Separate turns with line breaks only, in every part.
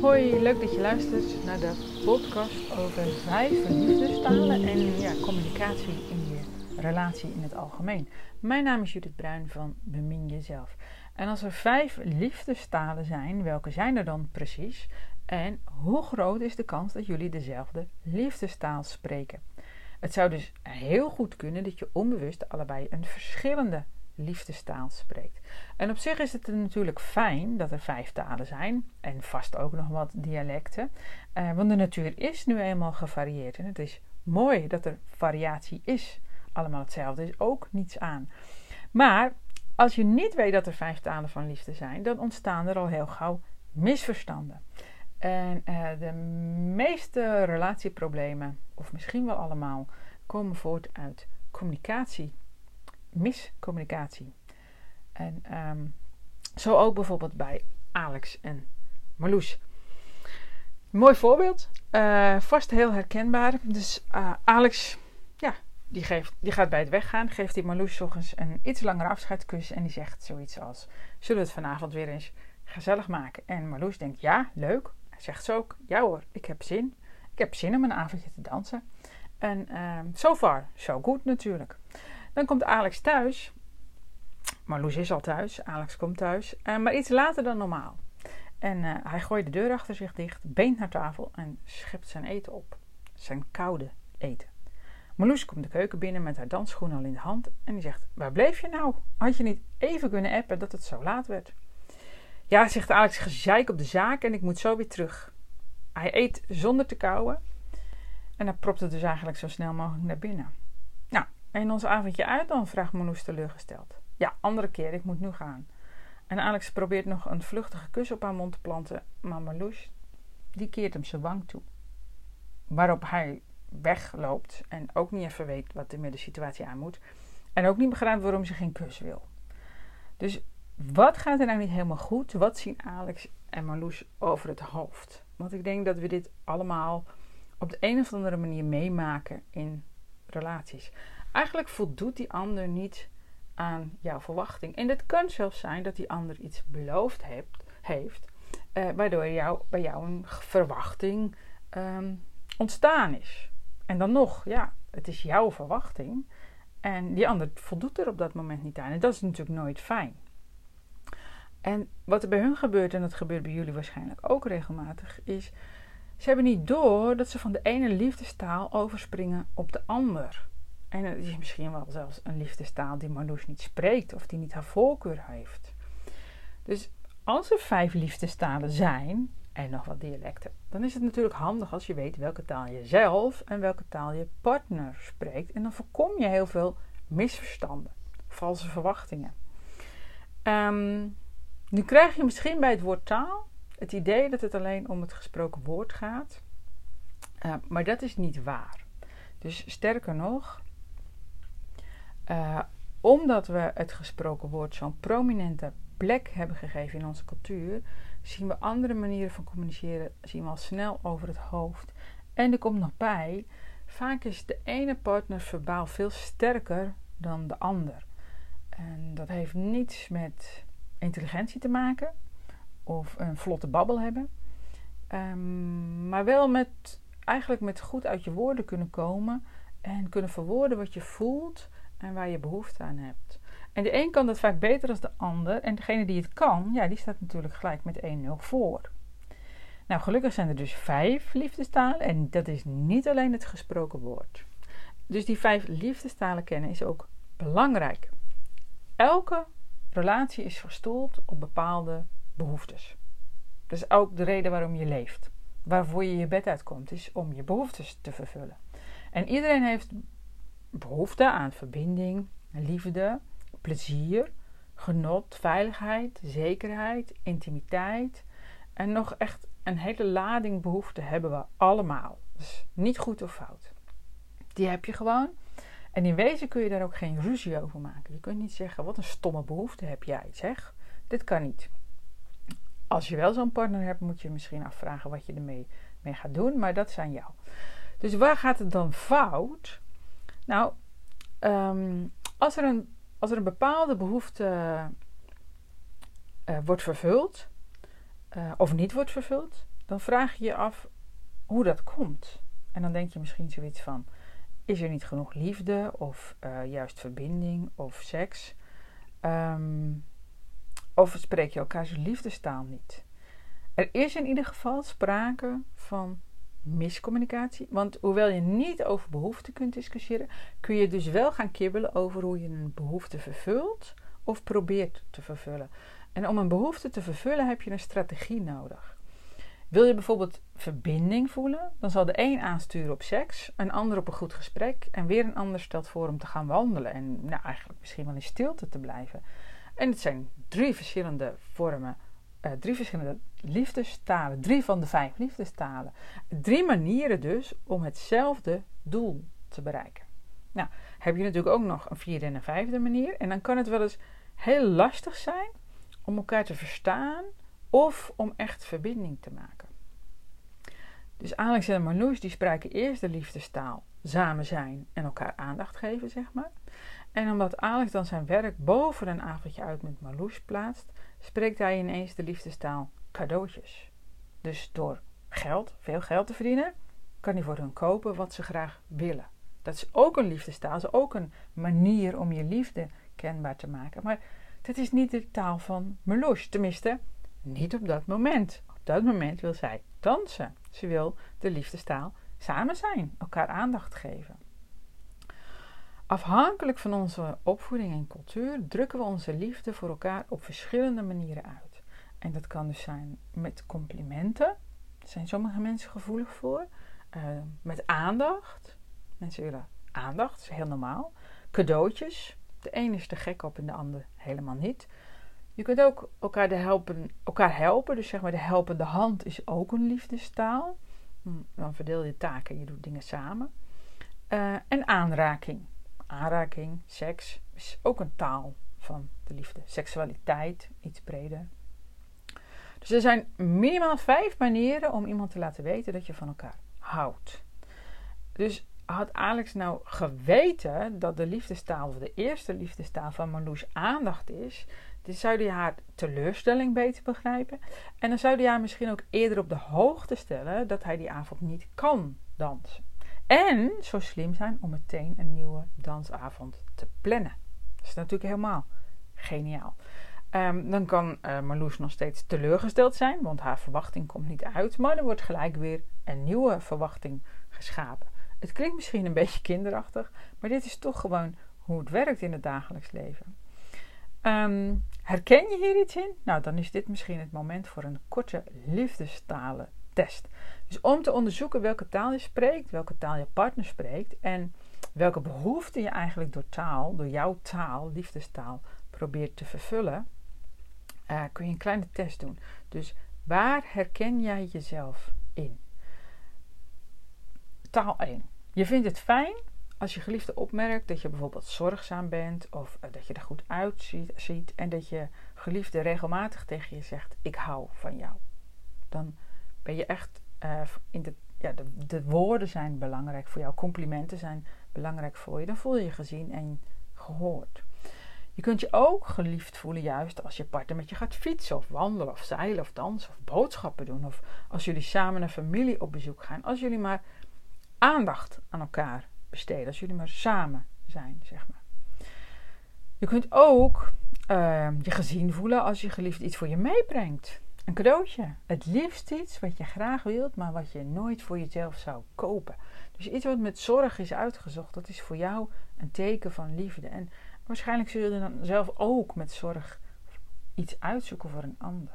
Hoi, leuk dat je luistert naar de podcast over vijf liefdestalen en ja, communicatie in je relatie in het algemeen. Mijn naam is Judith Bruin van Bemin Jezelf. En als er vijf liefdestalen zijn, welke zijn er dan precies? En hoe groot is de kans dat jullie dezelfde liefdestaal spreken? Het zou dus heel goed kunnen dat je onbewust allebei een verschillende liefdestaal spreekt. En op zich is het natuurlijk fijn dat er vijf talen zijn en vast ook nog wat dialecten, eh, want de natuur is nu eenmaal gevarieerd en het is mooi dat er variatie is. Allemaal hetzelfde is ook niets aan. Maar als je niet weet dat er vijf talen van liefde zijn, dan ontstaan er al heel gauw misverstanden. En uh, de meeste relatieproblemen, of misschien wel allemaal, komen voort uit communicatie miscommunicatie. En um, zo ook bijvoorbeeld bij Alex en Marloes. Mooi voorbeeld, uh, vast heel herkenbaar. Dus uh, Alex, ja, die, geeft, die gaat bij het weggaan, geeft die Marloes ochtends een iets langere afscheidskus en die zegt zoiets als: Zullen we het vanavond weer eens gezellig maken? En Marloes denkt: Ja, leuk. Zegt ze ook: Ja hoor, ik heb zin. Ik heb zin om een avondje te dansen. En uh, so far, so good natuurlijk. Dan komt Alex thuis. Marloes is al thuis. Alex komt thuis. Uh, maar iets later dan normaal. En uh, hij gooit de deur achter zich dicht, beent naar tafel en schept zijn eten op. Zijn koude eten. Marloes komt de keuken binnen met haar dansschoen al in de hand en die zegt: Waar bleef je nou? Had je niet even kunnen appen dat het zo laat werd? Ja, zegt Alex, gezeik op de zaak en ik moet zo weer terug. Hij eet zonder te kauwen en hij propt het dus eigenlijk zo snel mogelijk naar binnen. En ons avondje uit dan? vraagt Marloes teleurgesteld. Ja, andere keer, ik moet nu gaan. En Alex probeert nog een vluchtige kus op haar mond te planten, maar Marloes, die keert hem zijn wang toe. Waarop hij wegloopt en ook niet even weet wat er met de situatie aan moet. En ook niet begrijpt waarom ze geen kus wil. Dus wat gaat er nou niet helemaal goed? Wat zien Alex en Marloes over het hoofd? Want ik denk dat we dit allemaal op de een of andere manier meemaken in relaties eigenlijk voldoet die ander niet aan jouw verwachting. En het kan zelfs zijn dat die ander iets beloofd hebt, heeft, uh, waardoor jou, bij jou een verwachting um, ontstaan is. En dan nog, ja, het is jouw verwachting. En die ander voldoet er op dat moment niet aan. En dat is natuurlijk nooit fijn. En wat er bij hun gebeurt, en dat gebeurt bij jullie waarschijnlijk ook regelmatig, is ze hebben niet door dat ze van de ene liefdestaal overspringen op de ander. En het is misschien wel zelfs een liefdestaal die Marloes niet spreekt of die niet haar voorkeur heeft. Dus als er vijf liefdestalen zijn en nog wat dialecten, dan is het natuurlijk handig als je weet welke taal je zelf en welke taal je partner spreekt. En dan voorkom je heel veel misverstanden, valse verwachtingen. Um, nu krijg je misschien bij het woord taal het idee dat het alleen om het gesproken woord gaat, uh, maar dat is niet waar. Dus sterker nog, uh, omdat we het gesproken woord zo'n prominente plek hebben gegeven in onze cultuur, zien we andere manieren van communiceren zien we al snel over het hoofd. En er komt nog bij, vaak is de ene partner verbaal veel sterker dan de ander. En dat heeft niets met intelligentie te maken of een vlotte babbel hebben, um, maar wel met eigenlijk met goed uit je woorden kunnen komen en kunnen verwoorden wat je voelt en waar je behoefte aan hebt. En de een kan dat vaak beter dan de ander. En degene die het kan, ja, die staat natuurlijk gelijk met 1-0 voor. Nou, gelukkig zijn er dus vijf liefdestalen. En dat is niet alleen het gesproken woord. Dus die vijf liefdestalen kennen is ook belangrijk. Elke relatie is gestoeld op bepaalde behoeftes. Dat is ook de reden waarom je leeft. Waarvoor je je bed uitkomt, is om je behoeftes te vervullen. En iedereen heeft behoefte aan verbinding, liefde, plezier, genot, veiligheid, zekerheid, intimiteit. En nog echt een hele lading behoeften hebben we allemaal. Dus niet goed of fout. Die heb je gewoon. En in wezen kun je daar ook geen ruzie over maken. Je kunt niet zeggen, wat een stomme behoefte heb jij, zeg. Dit kan niet. Als je wel zo'n partner hebt, moet je misschien afvragen wat je ermee mee gaat doen. Maar dat zijn jou. Dus waar gaat het dan fout? Nou, ehm, als, er een, als er een bepaalde behoefte uh, wordt vervuld, uh, of niet wordt vervuld, dan vraag je je af hoe dat komt. En dan denk je misschien zoiets van: is er niet genoeg liefde, of uh, juist verbinding, of seks? Um, of spreek je elkaars liefdestaal niet? Er is in ieder geval sprake van miscommunicatie. Want hoewel je niet over behoeften kunt discussiëren, kun je dus wel gaan kibbelen over hoe je een behoefte vervult of probeert te vervullen. En om een behoefte te vervullen heb je een strategie nodig. Wil je bijvoorbeeld verbinding voelen, dan zal de een aansturen op seks, een ander op een goed gesprek en weer een ander stelt voor om te gaan wandelen en nou, eigenlijk misschien wel in stilte te blijven. En het zijn drie verschillende vormen, uh, drie verschillende liefdestalen, drie van de vijf liefdestalen. Drie manieren dus om hetzelfde doel te bereiken. Nou, heb je natuurlijk ook nog een vierde en een vijfde manier. En dan kan het wel eens heel lastig zijn om elkaar te verstaan of om echt verbinding te maken. Dus Alex en Marloes die spreken eerst de liefdestaal samen zijn en elkaar aandacht geven, zeg maar. En omdat Alex dan zijn werk boven een avondje uit met Marloes plaatst, spreekt hij ineens de liefdestaal cadeautjes. Dus door geld, veel geld te verdienen, kan hij voor hun kopen wat ze graag willen. Dat is ook een liefdestaal, dat is ook een manier om je liefde kenbaar te maken. Maar dat is niet de taal van Marloes, tenminste niet op dat moment. Op dat moment wil zij dansen. Ze wil de liefdestaal samen zijn, elkaar aandacht geven. Afhankelijk van onze opvoeding en cultuur drukken we onze liefde voor elkaar op verschillende manieren uit. En dat kan dus zijn met complimenten, daar zijn sommige mensen gevoelig voor. Uh, met aandacht, mensen willen aandacht, dat is heel normaal. Cadeautjes, de een is er gek op en de ander helemaal niet. Je kunt ook elkaar, de helpen, elkaar helpen, dus zeg maar de helpende hand is ook een liefdestaal. Hm, dan verdeel je taken, je doet dingen samen. Uh, en aanraking aanraking, seks, is ook een taal van de liefde. Seksualiteit, iets breder. Dus er zijn minimaal vijf manieren om iemand te laten weten dat je van elkaar houdt. Dus had Alex nou geweten dat de liefdestaal, of de eerste liefdestaal van Marloes aandacht is, dan zou hij haar teleurstelling beter begrijpen. En dan zou hij haar misschien ook eerder op de hoogte stellen dat hij die avond niet kan dansen. En zo slim zijn om meteen een nieuwe dansavond te plannen. Dat is natuurlijk helemaal geniaal. Um, dan kan uh, Marloes nog steeds teleurgesteld zijn, want haar verwachting komt niet uit. Maar er wordt gelijk weer een nieuwe verwachting geschapen. Het klinkt misschien een beetje kinderachtig, maar dit is toch gewoon hoe het werkt in het dagelijks leven. Um, herken je hier iets in? Nou, dan is dit misschien het moment voor een korte liefdestalen Dus om te onderzoeken welke taal je spreekt, welke taal je partner spreekt en welke behoeften je eigenlijk door taal, door jouw taal, liefdestaal, probeert te vervullen, uh, kun je een kleine test doen. Dus waar herken jij jezelf in? Taal 1. Je vindt het fijn als je geliefde opmerkt dat je bijvoorbeeld zorgzaam bent of uh, dat je er goed uitziet en dat je geliefde regelmatig tegen je zegt: Ik hou van jou. Dan ben je echt uh, in de, ja, de, de, woorden zijn belangrijk voor jou, complimenten zijn belangrijk voor je. Dan voel je je gezien en gehoord. Je kunt je ook geliefd voelen juist als je partner met je gaat fietsen of wandelen of zeilen of dansen of boodschappen doen. Of als jullie samen een familie op bezoek gaan. Als jullie maar aandacht aan elkaar besteden. Als jullie maar samen zijn, zeg maar. Je kunt ook uh, je gezien voelen als je geliefd iets voor je meebrengt. Een cadeautje. Het liefst iets wat je graag wilt, maar wat je nooit voor jezelf zou kopen. Dus iets wat met zorg is uitgezocht, dat is voor jou een teken van liefde. En waarschijnlijk zul je dan zelf ook met zorg iets uitzoeken voor een ander.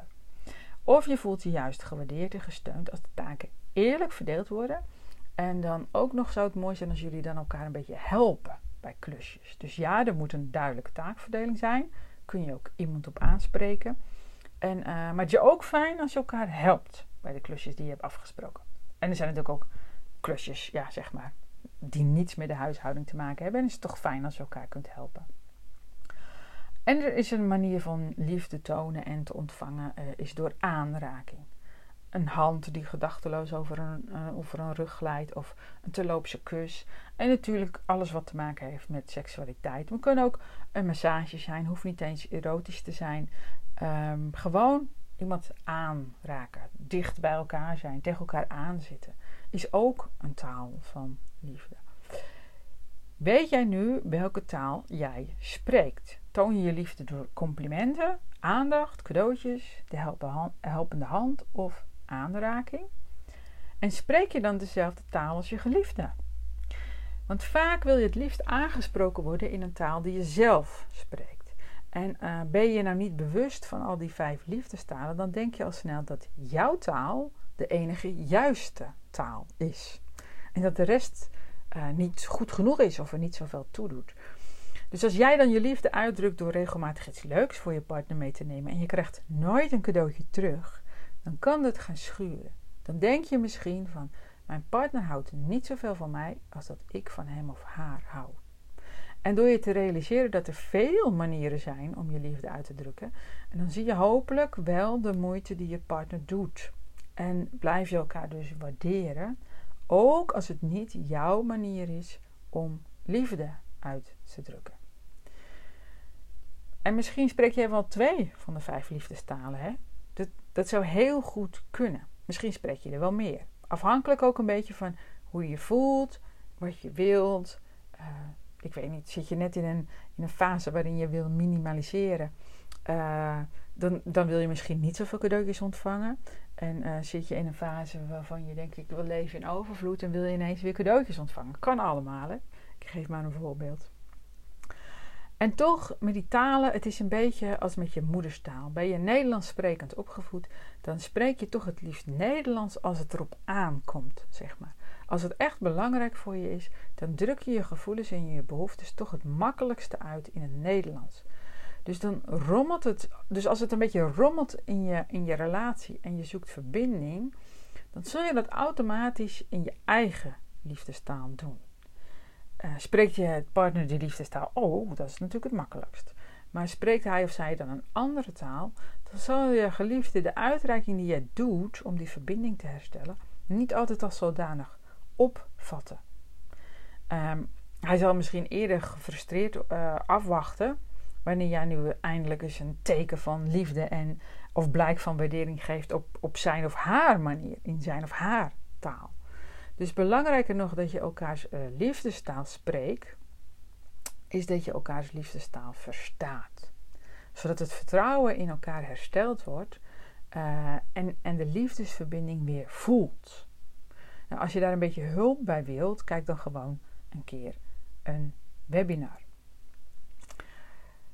Of je voelt je juist gewaardeerd en gesteund als de taken eerlijk verdeeld worden. En dan ook nog zou het mooi zijn als jullie dan elkaar een beetje helpen bij klusjes. Dus ja, er moet een duidelijke taakverdeling zijn. Kun je ook iemand op aanspreken. En, uh, maar het is ook fijn als je elkaar helpt bij de klusjes die je hebt afgesproken. En er zijn natuurlijk ook klusjes, ja, zeg maar, die niets met de huishouding te maken hebben. En het is toch fijn als je elkaar kunt helpen. En er is een manier van liefde tonen en te ontvangen, uh, is door aanraking. Een hand die gedachteloos over een, uh, over een rug glijdt of een terloopse kus. En natuurlijk alles wat te maken heeft met seksualiteit. Het kan ook een massage zijn, hoeft niet eens erotisch te zijn. Um, gewoon iemand aanraken, dicht bij elkaar zijn, tegen elkaar aanzitten, is ook een taal van liefde. Weet jij nu welke taal jij spreekt? Toon je je liefde door complimenten, aandacht, cadeautjes, de helpende hand of aanraking? En spreek je dan dezelfde taal als je geliefde? Want vaak wil je het liefst aangesproken worden in een taal die je zelf spreekt. En uh, ben je nou niet bewust van al die vijf liefdestalen, dan denk je al snel dat jouw taal de enige juiste taal is. En dat de rest uh, niet goed genoeg is of er niet zoveel toe doet. Dus als jij dan je liefde uitdrukt door regelmatig iets leuks voor je partner mee te nemen en je krijgt nooit een cadeautje terug, dan kan dat gaan schuren. Dan denk je misschien van: mijn partner houdt niet zoveel van mij als dat ik van hem of haar hou. En door je te realiseren dat er veel manieren zijn om je liefde uit te drukken, en dan zie je hopelijk wel de moeite die je partner doet. En blijf je elkaar dus waarderen, ook als het niet jouw manier is om liefde uit te drukken. En misschien spreek jij wel twee van de vijf liefdestalen. Hè? Dat, dat zou heel goed kunnen. Misschien spreek je er wel meer. Afhankelijk ook een beetje van hoe je je voelt, wat je wilt. Uh, ik weet niet, zit je net in een, in een fase waarin je wil minimaliseren. Uh, dan, dan wil je misschien niet zoveel cadeautjes ontvangen. En uh, zit je in een fase waarvan je denkt, ik wil leven in overvloed en wil je ineens weer cadeautjes ontvangen. Kan allemaal? Ik geef maar een voorbeeld. En toch, met die talen, het is een beetje als met je moederstaal. Ben je Nederlands sprekend opgevoed, dan spreek je toch het liefst Nederlands als het erop aankomt, zeg maar. Als het echt belangrijk voor je is, dan druk je je gevoelens en je behoeftes toch het makkelijkste uit in het Nederlands. Dus dan rommelt het, dus als het een beetje rommelt in je, in je relatie en je zoekt verbinding, dan zul je dat automatisch in je eigen liefdestaal doen. Uh, spreekt je het partner die liefdestaal? Oh, dat is natuurlijk het makkelijkst. Maar spreekt hij of zij dan een andere taal, dan zal je geliefde de uitreiking die je doet om die verbinding te herstellen, niet altijd als zodanig opvatten. Ehm, hij zal misschien eerder gefrustreerd uh, afwachten wanneer jij nu eindelijk eens een teken van liefde en of blijk van waardering geeft op, op zijn of haar manier, in zijn of haar taal. Dus belangrijker nog dat je elkaars uh, liefdestaal spreekt, is dat je elkaars liefdestaal verstaat. Zodat het vertrouwen in elkaar hersteld wordt uh, en, en de liefdesverbinding weer voelt. Nou, als je daar een beetje hulp bij wilt, kijk dan gewoon een keer een webinar.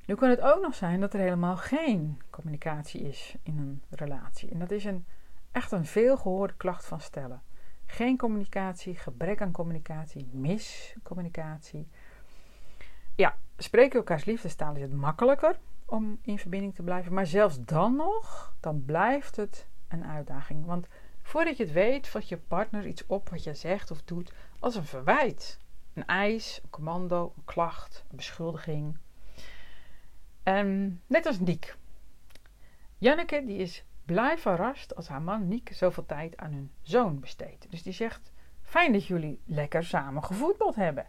Nu kan het ook nog zijn dat er helemaal geen communicatie is in een relatie. En dat is een, echt een veelgehoorde klacht van stellen. Geen communicatie, gebrek aan communicatie, miscommunicatie. Ja, spreken elkaars liefdestaal is het makkelijker om in verbinding te blijven. Maar zelfs dan nog, dan blijft het een uitdaging. Want voordat je het weet, vat je partner iets op wat je zegt of doet als een verwijt. Een eis, een commando, een klacht, een beschuldiging. En net als Niek. Janneke die is blij verrast als haar man Niek zoveel tijd aan hun zoon besteedt. Dus die zegt: Fijn dat jullie lekker samen gevoetbald hebben.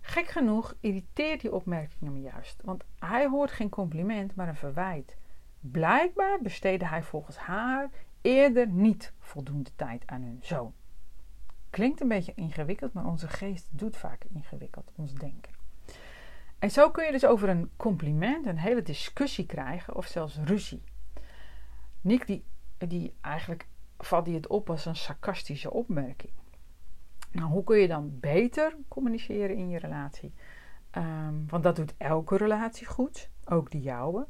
Gek genoeg irriteert die opmerking me juist, want hij hoort geen compliment, maar een verwijt. Blijkbaar besteedde hij volgens haar eerder niet voldoende tijd aan hun zoon. Klinkt een beetje ingewikkeld, maar onze geest doet vaak ingewikkeld, ons denken. En zo kun je dus over een compliment een hele discussie krijgen of zelfs ruzie. Nick die, die eigenlijk valt hij het op als een sarcastische opmerking. Nou, hoe kun je dan beter communiceren in je relatie? Um, want dat doet elke relatie goed, ook de jouwe.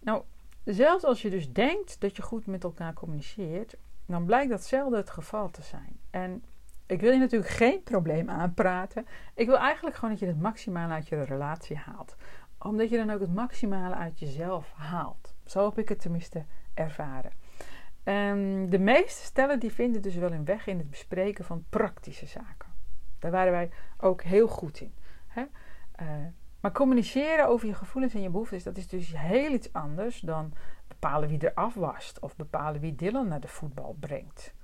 Nou, zelfs als je dus denkt dat je goed met elkaar communiceert, dan blijkt dat zelden het geval te zijn. En ik wil je natuurlijk geen probleem aanpraten. Ik wil eigenlijk gewoon dat je het maximale uit je relatie haalt. Omdat je dan ook het maximale uit jezelf haalt. Zo heb ik het tenminste ervaren. Um, de meeste stellen die vinden dus wel een weg in het bespreken van praktische zaken. Daar waren wij ook heel goed in. Hè? Uh, maar communiceren over je gevoelens en je behoeftes, dat is dus heel iets anders dan bepalen wie er afwast of bepalen wie Dylan naar de voetbal brengt.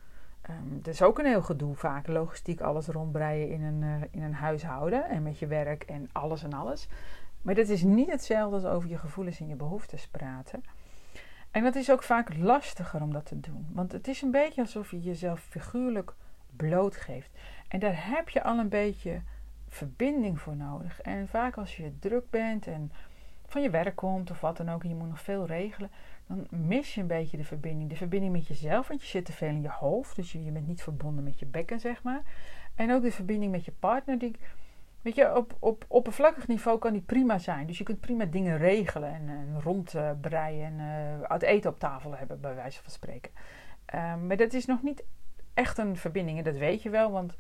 Dat is ook een heel gedoe vaak, logistiek alles rondbreien in een, uh, in een huishouden en met je werk en alles en alles. Maar dat is niet hetzelfde als over je gevoelens en je behoeftes praten. En dat is ook vaak lastiger om dat te doen. Want het is een beetje alsof je jezelf figuurlijk blootgeeft. En daar heb je al een beetje verbinding voor nodig. En vaak als je druk bent en van je werk komt of wat dan ook, en je moet nog veel regelen, dan mis je een beetje de verbinding. De verbinding met jezelf, want je zit te veel in je hoofd, dus je, je bent niet verbonden met je bekken, zeg maar. En ook de verbinding met je partner, die, weet je, op, op oppervlakkig niveau kan die prima zijn. Dus je kunt prima dingen regelen en, en rondbreien en uh, uit eten op tafel hebben, bij wijze van spreken. Um, maar dat is nog niet echt een verbinding en dat weet je wel, want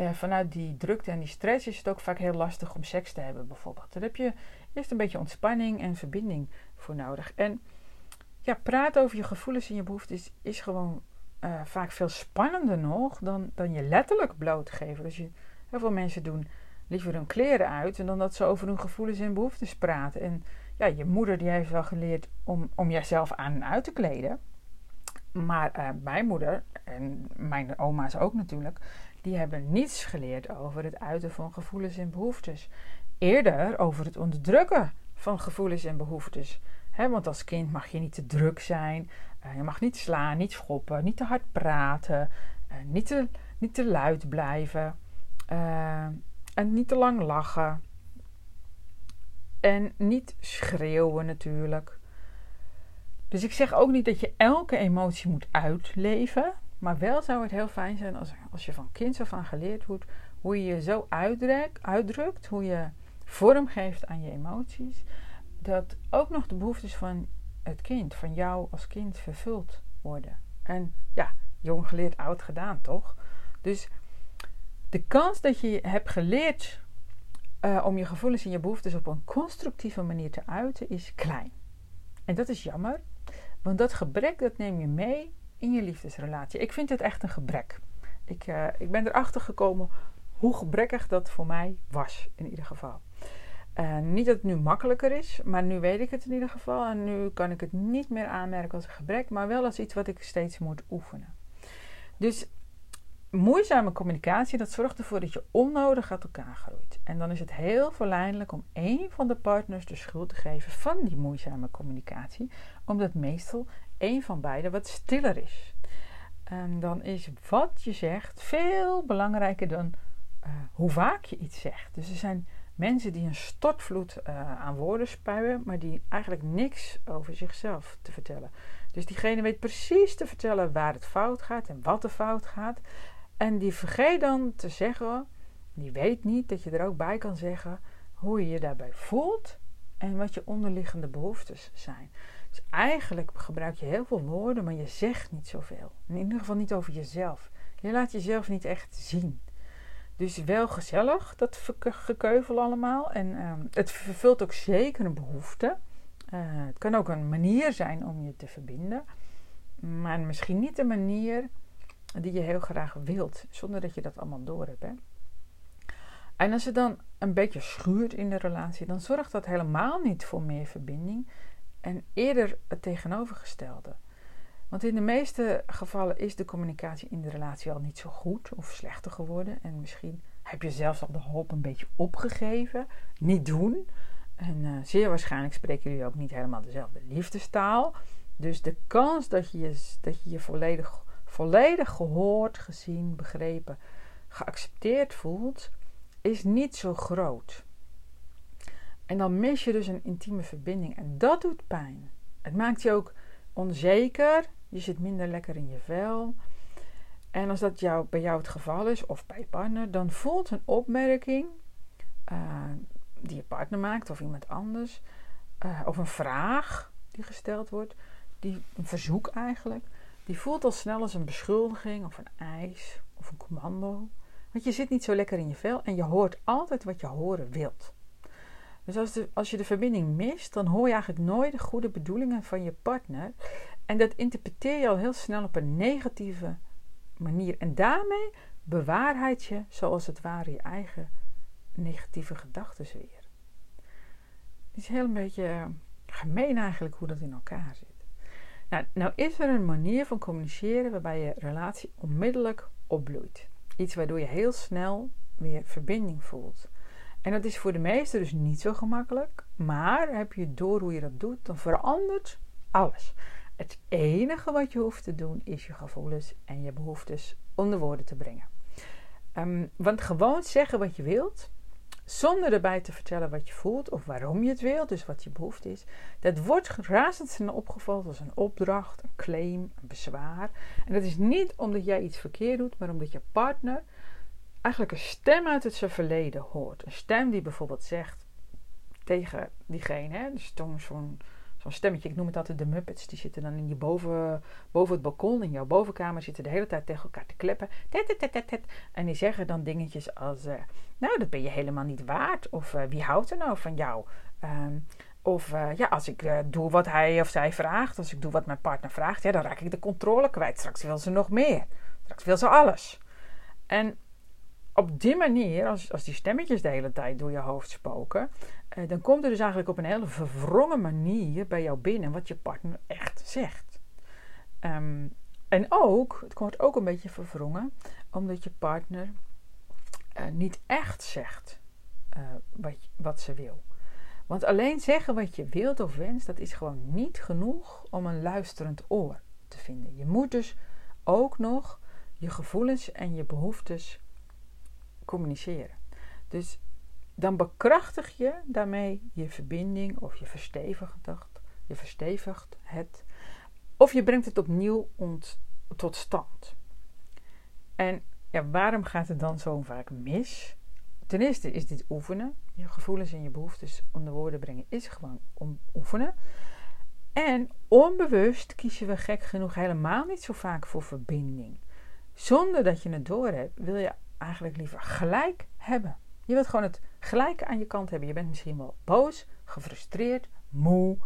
uh, vanuit die drukte en die stress is het ook vaak heel lastig om seks te hebben, bijvoorbeeld. Daar heb je eerst een beetje ontspanning en verbinding voor nodig. En ja, praten over je gevoelens en je behoeftes is gewoon uh, vaak veel spannender nog dan, dan je letterlijk blootgeven. Dus je, heel veel mensen doen liever hun kleren uit en dan dat ze over hun gevoelens en behoeftes praten. En ja, je moeder die heeft wel geleerd om, om jezelf aan en uit te kleden. Maar uh, mijn moeder en mijn oma's ook natuurlijk, die hebben niets geleerd over het uiten van gevoelens en behoeftes. Eerder over het onderdrukken van gevoelens en behoeftes. want als kind mag je niet te druk zijn, uh, je mag niet slaan, niet schoppen, niet te hard praten, uh, niet, te, niet te luid blijven en niet te lang lachen. En niet schreeuwen natuurlijk. Dus ik zeg ook niet dat je elke emotie moet uitleven. Maar wel zou het heel fijn zijn als, als je van kinds af aan geleerd wordt hoe je je zo uitdrukt, uitdrukt, hoe je vorm geeft aan je emoties, dat ook nog de behoeftes van het kind, van jou als kind, vervuld worden. En ja, jong geleerd, oud gedaan, toch? Dus de kans dat je hebt geleerd uh, om je gevoelens en je behoeftes op een constructieve manier te uiten, is klein. En dat is jammer, want dat gebrek dat neem je mee in je liefdesrelatie. Ik vind het echt een gebrek. Ik, uh, ik ben erachter gekomen hoe gebrekkig dat voor mij was, in ieder geval. Uh, niet dat het nu makkelijker is, maar nu weet ik het in ieder geval. En nu kan ik het niet meer aanmerken als een gebrek, maar wel als iets wat ik steeds moet oefenen. Dus moeizame communicatie, dat zorgt ervoor dat je onnodig uit elkaar groeit. En dan is het heel verleidelijk om één van de partners de schuld te geven van die moeizame communicatie, omdat meestal één van beiden wat stiller is. En dan is wat je zegt veel belangrijker dan uh, hoe vaak je iets zegt. Dus er zijn mensen die een stortvloed uh, aan woorden spuien, maar die eigenlijk niks over zichzelf te vertellen. Dus diegene weet precies te vertellen waar het fout gaat en wat er fout gaat. En die vergeet dan te zeggen, die weet niet dat je er ook bij kan zeggen hoe je je daarbij voelt en wat je onderliggende behoeftes zijn. Dus eigenlijk gebruik je heel veel woorden, maar je zegt niet zoveel. In ieder geval niet over jezelf. Je laat jezelf niet echt zien. Dus wel gezellig, dat gekeuvel allemaal. En uh, het vervult ook zeker een behoefte. Uh, het kan ook een manier zijn om je te verbinden. Maar misschien niet de manier die je heel graag wilt. Zonder dat je dat allemaal door hebt. Hè? En als het dan een beetje schuurt in de relatie, dan zorgt dat helemaal niet voor meer verbinding. En eerder het tegenovergestelde. Want in de meeste gevallen is de communicatie in de relatie al niet zo goed of slechter geworden. En misschien heb je zelfs al de hoop een beetje opgegeven. Niet doen. En uh, zeer waarschijnlijk spreken jullie ook niet helemaal dezelfde liefdestaal. Dus de kans dat je je, dat je, je volledig, volledig gehoord, gezien, begrepen, geaccepteerd voelt, is niet zo groot. En dan mis je dus een intieme verbinding. En dat doet pijn. Het maakt je ook onzeker. Je zit minder lekker in je vel. En als dat jou, bij jou het geval is, of bij je partner, dan voelt een opmerking uh, die je partner maakt of iemand anders, uh, of een vraag die gesteld wordt, die, een verzoek eigenlijk, die voelt al snel als een beschuldiging of een eis of een commando. Want je zit niet zo lekker in je vel en je hoort altijd wat je horen wilt. Dus als, als je de verbinding mist, dan hoor je eigenlijk nooit de goede bedoelingen van je partner. En dat interpreteer je al heel snel op een negatieve manier. En daarmee bewaarheid je, zoals het ware, je eigen negatieve gedachten weer. Het is heel een beetje eh, gemeen eigenlijk hoe dat in elkaar zit. Nou, nou is er een manier van communiceren waarbij je relatie onmiddellijk opbloeit. Iets waardoor je heel snel weer verbinding voelt. En dat is voor de meesten dus niet zo gemakkelijk. Maar heb je door hoe je dat doet, dan verandert alles. Het enige wat je hoeft te doen is je gevoelens en je behoeftes onder woorden te brengen. Um, want gewoon zeggen wat je wilt, zonder erbij te vertellen wat je voelt of waarom je het wilt, dus wat je behoefte is, dat wordt razendsnel opgevallen als een opdracht, een claim, een bezwaar. En dat is niet omdat jij iets verkeerd doet, maar omdat je partner eigenlijk een stem uit het zijn verleden hoort. Een stem die bijvoorbeeld zegt tegen diegene, hè, dus zo'n zo'n stemmetje, ik noem het altijd de Muppets, die zitten dan in je boven, boven het balkon, in jouw bovenkamer, zitten de hele tijd tegen elkaar te kleppen. En die zeggen dan dingetjes als, uh, nou, dat ben je helemaal niet waard. Of uh, wie houdt er nou van jou? Um, of uh, ja, als ik doe wat hij of zij vraagt, als ik doe wat mijn partner vraagt, ja, dan raak ik de controle kwijt. Straks wil ze nog meer. Straks wil ze alles. En op die manier, als, als die stemmetjes de hele tijd door je hoofd spoken, eh, dan komt er dus eigenlijk op een hele verwrongen manier bij jou binnen wat je partner echt zegt. Um, en ook, het komt ook een beetje verwrongen, omdat je partner uh, niet echt zegt uh, wat, wat ze wil. Want alleen zeggen wat je wilt of wenst, dat is gewoon niet genoeg om een luisterend oor te vinden. Je moet dus ook nog je gevoelens en je behoeftes communiceren. Dus dan bekrachtig je daarmee je verbinding of je verstevigt, je verstevigt het. Of je brengt het opnieuw tot stand. En ja, waarom gaat het dan zo vaak mis? Ten eerste is dit oefenen. Je gevoelens en je behoeftes onder woorden brengen is gewoon om oefenen. En onbewust kiezen we gek genoeg helemaal niet zo vaak voor verbinding. Zonder dat je het doorhebt, wil je eigenlijk liever gelijk hebben. Je wilt gewoon het gelijk aan je kant hebben. Je bent misschien wel boos, gefrustreerd, moe.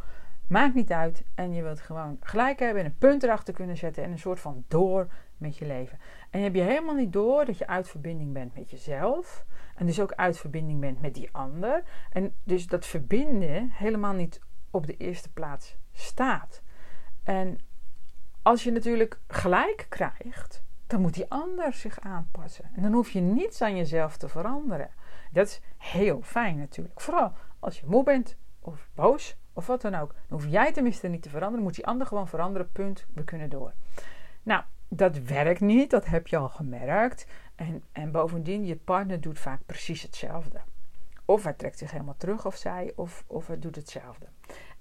Maakt niet uit. En je wilt gewoon gelijk hebben en een punt erachter kunnen zetten en een soort van door met je leven. En heb je helemaal niet door dat je uit verbinding bent met jezelf. En dus ook uit verbinding bent met die ander. En dus dat verbinden helemaal niet op de eerste plaats staat. En als je natuurlijk gelijk krijgt, dan moet die ander zich aanpassen. En dan hoef je niets aan jezelf te veranderen. Dat is heel fijn natuurlijk. Vooral als je moe bent of boos of wat dan ook. Dan hoef jij tenminste niet te veranderen. Moet die ander gewoon veranderen. Punt. We kunnen door. Nou, dat werkt niet. Dat heb je al gemerkt. En, en bovendien, je partner doet vaak precies hetzelfde. Of hij trekt zich helemaal terug of zij, of, of hij doet hetzelfde.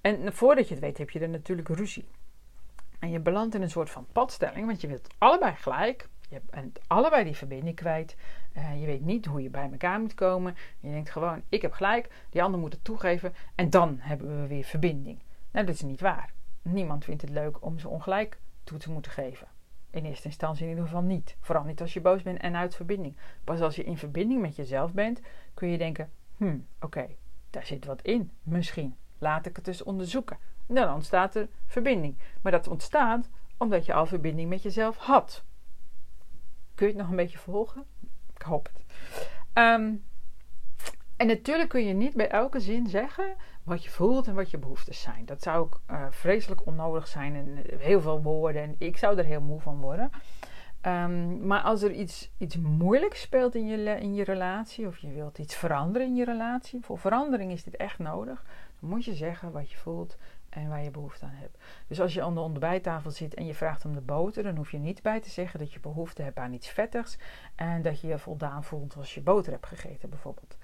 En voordat je het weet, heb je er natuurlijk ruzie. En je belandt in een soort van padstelling, want je wilt allebei gelijk. Je bent allebei die verbinding kwijt. Uh, je weet niet hoe je bij elkaar moet komen. Je denkt gewoon, ik heb gelijk, die ander moet het toegeven en dan hebben we weer verbinding. Nou, dat is niet waar. Niemand vindt het leuk om ze ongelijk toe te moeten geven. In eerste instantie in ieder geval niet. Vooral niet als je boos bent en uit verbinding. Pas als je in verbinding met jezelf bent, kun je denken: hmm, oké, daar zit wat in. Misschien. Laat ik het eens onderzoeken. Dan ontstaat er verbinding. Maar dat ontstaat omdat je al verbinding met jezelf had. Kun je het nog een beetje volgen? Ik hoop het. Ehm, en natuurlijk kun je niet bij elke zin zeggen wat je voelt en wat je behoeftes zijn. Dat zou ook uh, vreselijk onnodig zijn en heel veel woorden. En ik zou er heel moe van worden. Um, maar als er iets, iets moeilijks speelt in je, in je relatie, of je wilt iets veranderen in je relatie, voor verandering is dit echt nodig, dan moet je zeggen wat je voelt en waar je behoefte aan hebt. Dus als je aan de ontbijttafel zit en je vraagt om de boter, dan hoef je niet bij te zeggen dat je behoefte hebt aan iets vettigs en dat je je voldaan voelt als je boter hebt gegeten, bijvoorbeeld.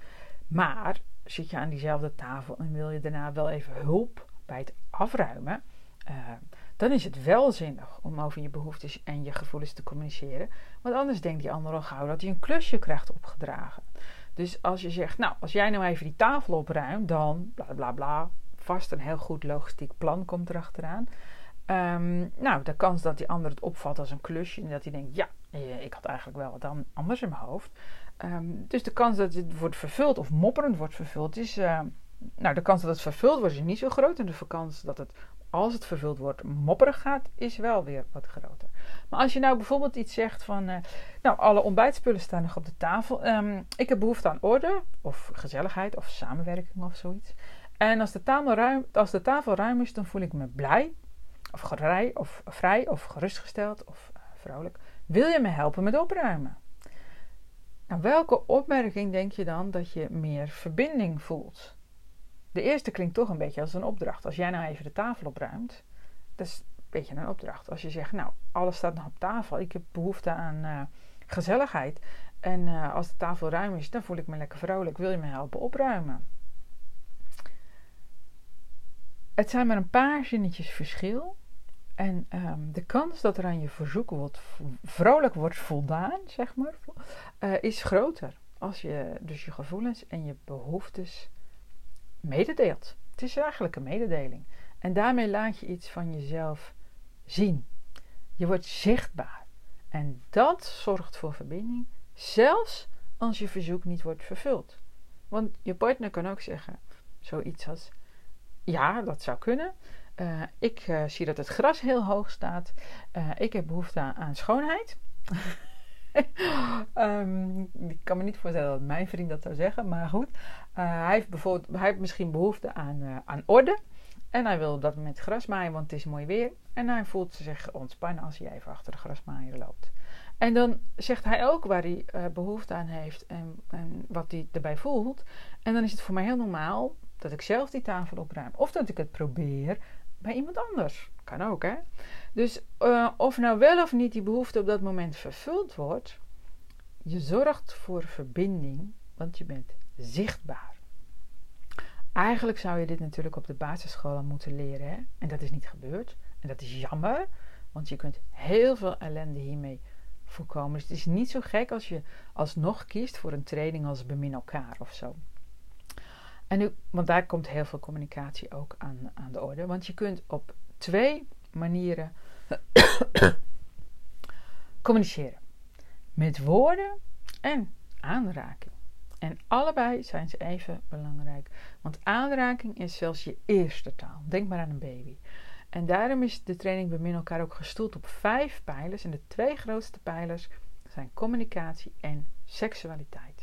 Maar zit je aan diezelfde tafel en wil je daarna wel even hulp bij het afruimen, uh, dan is het wel zinnig om over je behoeftes en je gevoelens te communiceren. Want anders denkt die ander al gauw dat hij een klusje krijgt opgedragen. Dus als je zegt, nou, als jij nou even die tafel opruimt, dan bla bla bla, vast een heel goed logistiek plan komt erachteraan. Um, nou, de kans dat die ander het opvat als een klusje en dat hij denkt, ja, eh, ik had eigenlijk wel wat anders in mijn hoofd. Um, dus de kans dat het wordt vervuld of mopperend wordt vervuld is, uh, nou, de kans dat het vervuld wordt is niet zo groot en de kans dat het als het vervuld wordt mopperig gaat, is wel weer wat groter. Maar als je nou bijvoorbeeld iets zegt van, uh, nou, alle ontbijtspullen staan nog op de tafel. Um, ik heb behoefte aan orde, of gezelligheid, of samenwerking of zoiets. En als de, tafel ruim, als de tafel ruim is, dan voel ik me blij, of, gerij, of vrij, of gerustgesteld, of uh, vrolijk. Wil je me helpen met opruimen? Nou, welke opmerking denk je dan dat je meer verbinding voelt? De eerste klinkt toch een beetje als een opdracht. Als jij nou even de tafel opruimt, dat is beetje een opdracht. Als je zegt, nou, alles staat nog op tafel. Ik heb behoefte aan uh, gezelligheid. En uh, als de tafel ruim is, dan voel ik me lekker vrolijk. Wil je me helpen opruimen? Het zijn maar een paar zinnetjes verschil. En um, de kans dat er aan je verzoek wordt, vrolijk wordt voldaan, zeg maar, uh, is groter. Als je dus je gevoelens en je behoeftes mededeelt. Het is eigenlijk een mededeling. En daarmee laat je iets van jezelf zien. Je wordt zichtbaar. En dat zorgt voor verbinding, zelfs als je verzoek niet wordt vervuld. Want je partner kan ook zeggen zoiets als: Ja, dat zou kunnen. Uh, ik uh, zie dat het gras heel hoog staat. Uh, ik heb behoefte aan, schoonheid. um, ik kan me niet voorstellen dat mijn vriend dat zou zeggen, maar goed. hij, heeft bijvoorbeeld, hij heeft misschien behoefte aan, aan orde. En hij wil dat met gras maaien, want het is mooi weer. En hij voelt zich ontspannen als hij even achter de grasmaaier loopt. En dan zegt hij ook waar hij behoefte aan heeft en, en, wat hij erbij voelt. En dan is het voor mij heel normaal dat ik zelf die tafel opruim. Of dat ik het probeer bij iemand anders. Kan ook, hè? Dus uh, of nou wel of niet die behoefte op dat moment vervuld wordt, je zorgt voor verbinding, want je bent zichtbaar. Eigenlijk zou je dit natuurlijk op de basisschool moeten leren. Hè? En dat is niet gebeurd. En dat is jammer, want je kunt heel veel ellende hiermee voorkomen. Dus het is niet zo gek als je alsnog kiest voor een training als bemin elkaar of zo. En nu, want daar komt heel veel communicatie ook aan, aan de orde. Want je kunt op twee manieren communiceren: met woorden en aanraking. En allebei zijn ze even belangrijk. Want aanraking is zelfs je eerste taal. Denk maar aan een baby. En daarom is de training Bemin elkaar ook gestoeld op vijf pijlers. En de twee grootste pijlers zijn communicatie en seksualiteit.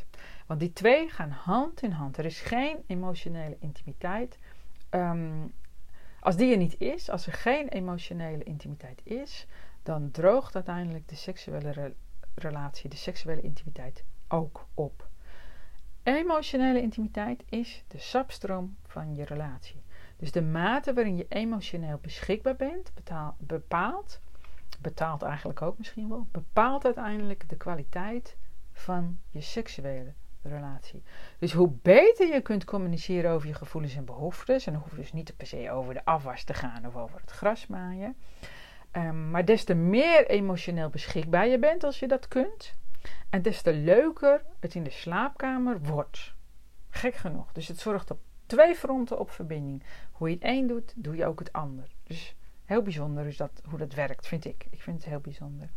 Want die twee gaan hand in hand. Er is geen emotionele intimiteit. Um, als die er niet is, als er geen emotionele intimiteit is, dan droogt uiteindelijk de seksuele re relatie, de seksuele intimiteit ook op. Emotionele intimiteit is de sapstroom van je relatie. Dus de mate waarin je emotioneel beschikbaar bent, bepaalt, betaalt eigenlijk ook misschien wel, bepaalt uiteindelijk de kwaliteit van je seksuele relatie. Dus hoe beter je kunt communiceren over je gevoelens en behoeftes, en dan hoef je dus niet per se over de afwas te gaan of over het gras maaien, um, maar des te meer emotioneel beschikbaar je bent als je dat kunt, en des te leuker het in de slaapkamer wordt. Gek genoeg. Dus het zorgt op twee fronten op verbinding. Hoe je het een doet, doe je ook het ander. Dus heel bijzonder is dat, hoe dat werkt, vind ik. Ik vind het heel bijzonder.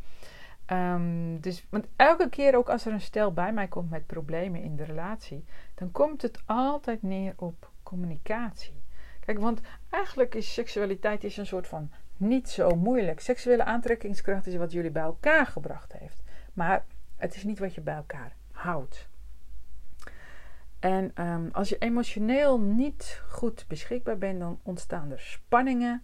Um, dus, want elke keer ook als er een stel bij mij komt met problemen in de relatie, dan komt het altijd neer op communicatie. Kijk, want eigenlijk is seksualiteit is een soort van niet zo moeilijk. Seksuele aantrekkingskracht is wat jullie bij elkaar gebracht heeft. Maar het is niet wat je bij elkaar houdt. En um, als je emotioneel niet goed beschikbaar bent, dan ontstaan er spanningen,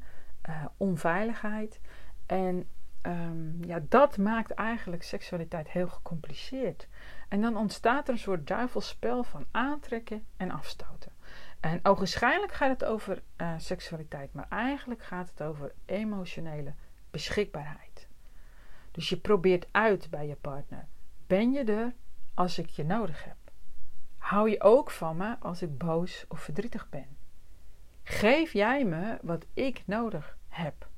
uh, onveiligheid. En um, ja, dat maakt eigenlijk seksualiteit heel gecompliceerd. En dan ontstaat er een soort duivelspel van aantrekken en afstoten. En ogenschijnlijk gaat het over uh, seksualiteit, maar eigenlijk gaat het over emotionele beschikbaarheid. Dus je probeert uit bij je partner ben je er als ik je nodig heb? Hou je ook van me als ik boos of verdrietig ben? Geef jij me wat ik nodig heb?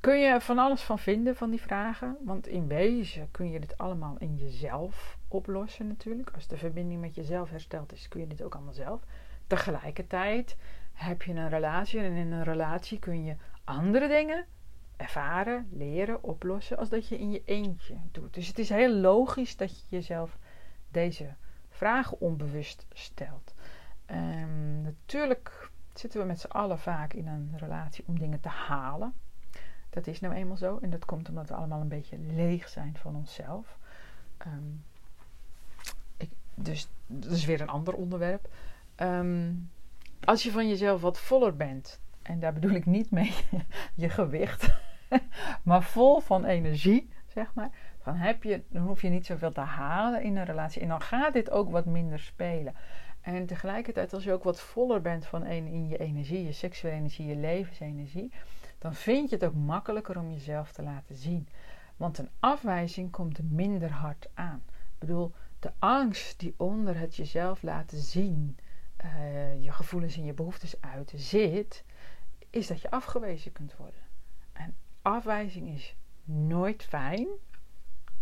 Kun je van alles van vinden van die vragen? Want in wezen kun je dit allemaal in jezelf oplossen natuurlijk. Als de verbinding met jezelf hersteld is, kun je dit ook allemaal zelf. Tegelijkertijd heb je een relatie en in een relatie kun je andere dingen ervaren, leren, oplossen als dat je in je eentje doet. Dus het is heel logisch dat je jezelf deze vragen onbewust stelt. Um, natuurlijk zitten we met z'n allen vaak in een relatie om dingen te halen. Dat is nou eenmaal zo. En dat komt omdat we allemaal een beetje leeg zijn van onszelf. Um, ik, dus dat is weer een ander onderwerp. Um, als je van jezelf wat voller bent, en daar bedoel ik niet mee je gewicht, maar vol van energie, zeg maar. Dan, heb je, hoef je niet zoveel te halen in een relatie. En dan gaat dit ook wat minder spelen. En tegelijkertijd, als je ook wat voller bent van een, in je energie, je seksuele energie, je levensenergie, dan vind je het ook makkelijker om jezelf te laten zien. Want een afwijzing komt minder hard aan. Ik bedoel, de angst die onder het jezelf laten zien, uh, je gevoelens en je behoeftes uiten zit, is dat je afgewezen kunt worden. En afwijzing is nooit fijn,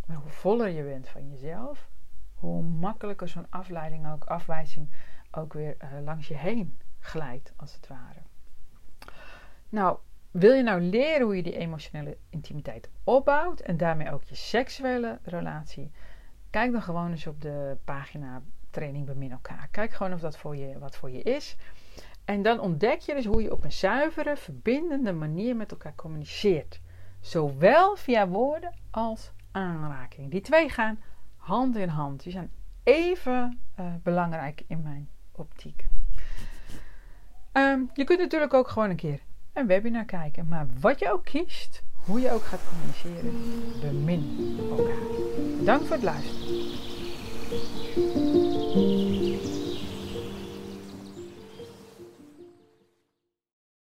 maar hoe voller je bent van jezelf, hoe makkelijker zo'n afleiding ook, afwijzing ook weer uh, langs je heen glijdt, als het ware. Nou, wil je nou leren hoe je die emotionele intimiteit opbouwt en daarmee ook je seksuele relatie? Kijk dan gewoon eens op de pagina Training Bemin elkaar. Kijk gewoon of dat voor je, wat voor je is. En dan ontdek je dus hoe je op een zuivere, verbindende manier met elkaar communiceert. Zowel via woorden als aanraking. Die twee gaan hand in hand. Die zijn even uh, belangrijk in mijn optiek. Um, je kunt natuurlijk ook gewoon een keer een webinar kijken. Maar wat je ook kiest, hoe je ook gaat communiceren, bemin elkaar. Dank voor het luisteren.